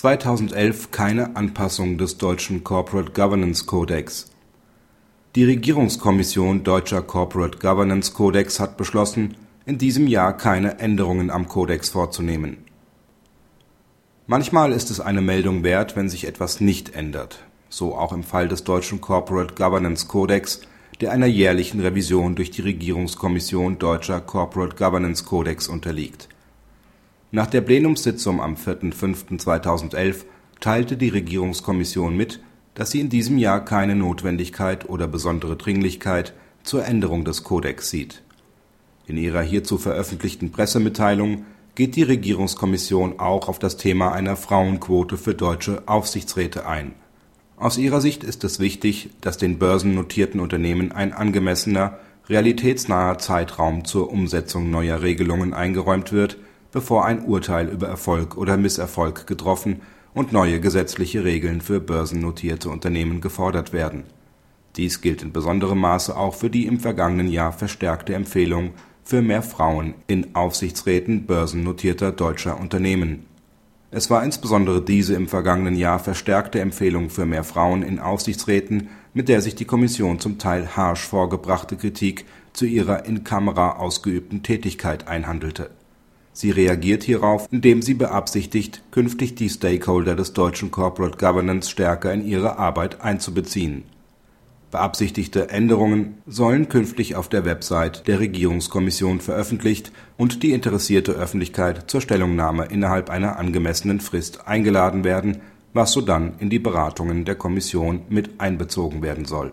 2011 keine Anpassung des deutschen Corporate Governance Kodex. Die Regierungskommission Deutscher Corporate Governance Kodex hat beschlossen, in diesem Jahr keine Änderungen am Kodex vorzunehmen. Manchmal ist es eine Meldung wert, wenn sich etwas nicht ändert, so auch im Fall des deutschen Corporate Governance Kodex, der einer jährlichen Revision durch die Regierungskommission Deutscher Corporate Governance Kodex unterliegt nach der Plenumssitzung am 4.5.2011 teilte die Regierungskommission mit, dass sie in diesem Jahr keine Notwendigkeit oder besondere Dringlichkeit zur Änderung des Kodex sieht. In ihrer hierzu veröffentlichten Pressemitteilung geht die Regierungskommission auch auf das Thema einer Frauenquote für deutsche Aufsichtsräte ein. Aus ihrer Sicht ist es wichtig, dass den börsennotierten Unternehmen ein angemessener, realitätsnaher Zeitraum zur Umsetzung neuer Regelungen eingeräumt wird bevor ein Urteil über Erfolg oder Misserfolg getroffen und neue gesetzliche Regeln für börsennotierte Unternehmen gefordert werden. Dies gilt in besonderem Maße auch für die im vergangenen Jahr verstärkte Empfehlung für mehr Frauen in Aufsichtsräten börsennotierter deutscher Unternehmen. Es war insbesondere diese im vergangenen Jahr verstärkte Empfehlung für mehr Frauen in Aufsichtsräten, mit der sich die Kommission zum Teil harsch vorgebrachte Kritik zu ihrer in Kamera ausgeübten Tätigkeit einhandelte Sie reagiert hierauf, indem sie beabsichtigt, künftig die Stakeholder des deutschen Corporate Governance stärker in ihre Arbeit einzubeziehen. Beabsichtigte Änderungen sollen künftig auf der Website der Regierungskommission veröffentlicht und die interessierte Öffentlichkeit zur Stellungnahme innerhalb einer angemessenen Frist eingeladen werden, was sodann in die Beratungen der Kommission mit einbezogen werden soll